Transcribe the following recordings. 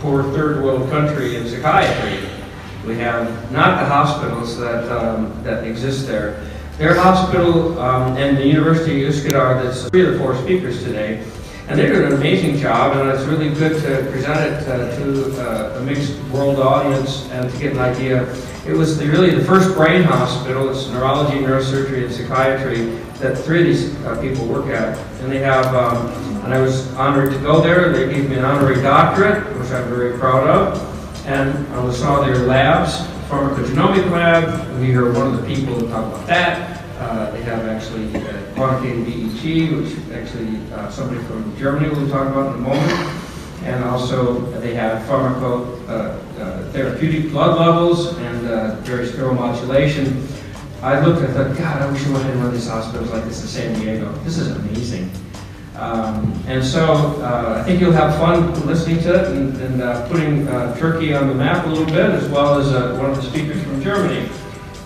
poor third world country in psychiatry. We have not the hospitals that, um, that exist there. Their hospital um, and the University of Üsküdar, that's three of the four speakers today, and they did an amazing job, and it's really good to present it uh, to uh, a mixed world audience and to get an idea. It was the, really the first brain hospital, it's neurology, neurosurgery, and psychiatry, that three of these uh, people work at. And they have, um, and I was honored to go there, they gave me an honorary doctorate, which I'm very proud of. And I was saw their labs, pharmacogenomic lab, we heard one of the people talk about that. Uh, they have actually uh, quantitative EEG, which actually uh, somebody from Germany will talk about in a moment. And also they have pharmaco uh, uh, therapeutic blood levels and uh, various neuromodulation. I looked and thought, God, I wish I would have one of these hospitals like this in San Diego. This is amazing. Um, and so I think you'll have fun listening to it and, and putting Turkey on the map a little bit, as well as one of the speakers from Germany.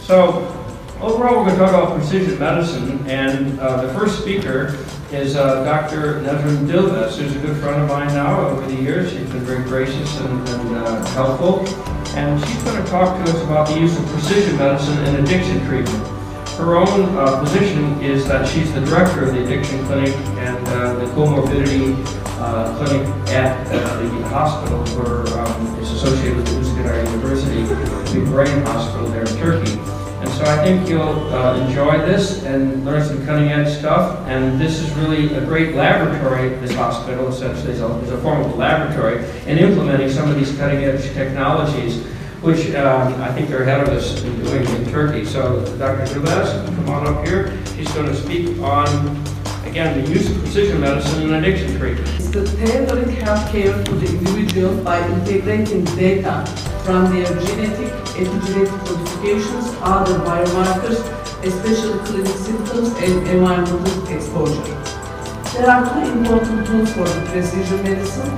So overall, we're going to talk about precision medicine, and uh, the first speaker is uh, Dr. Nevin Dilbaz, who's a good friend of mine now over the years. She's been very gracious and, and helpful, and she's going to talk to us about the use of precision medicine in addiction treatment. Her own uh, position is that she's the director of the addiction clinic and uh, the comorbidity uh, clinic at uh, the hospital where um, it's associated with Üsküdar University, the brain hospital there in Turkey. So I think you'll uh, enjoy this and learn some cutting edge stuff. And this is really a great laboratory, this hospital essentially is a, is a form of laboratory in implementing some of these cutting edge technologies which um, I think they're ahead of us in doing in Turkey. So Dr. Dilbaz, come on up here. She's going to speak on, again, the use of precision medicine in addiction treatment. It's the tailoring healthcare to the individual by integrating data from their genetic, epigenetic modifications, other biomarkers, especially clinical symptoms and environmental exposure. There are two important tools for precision medicine.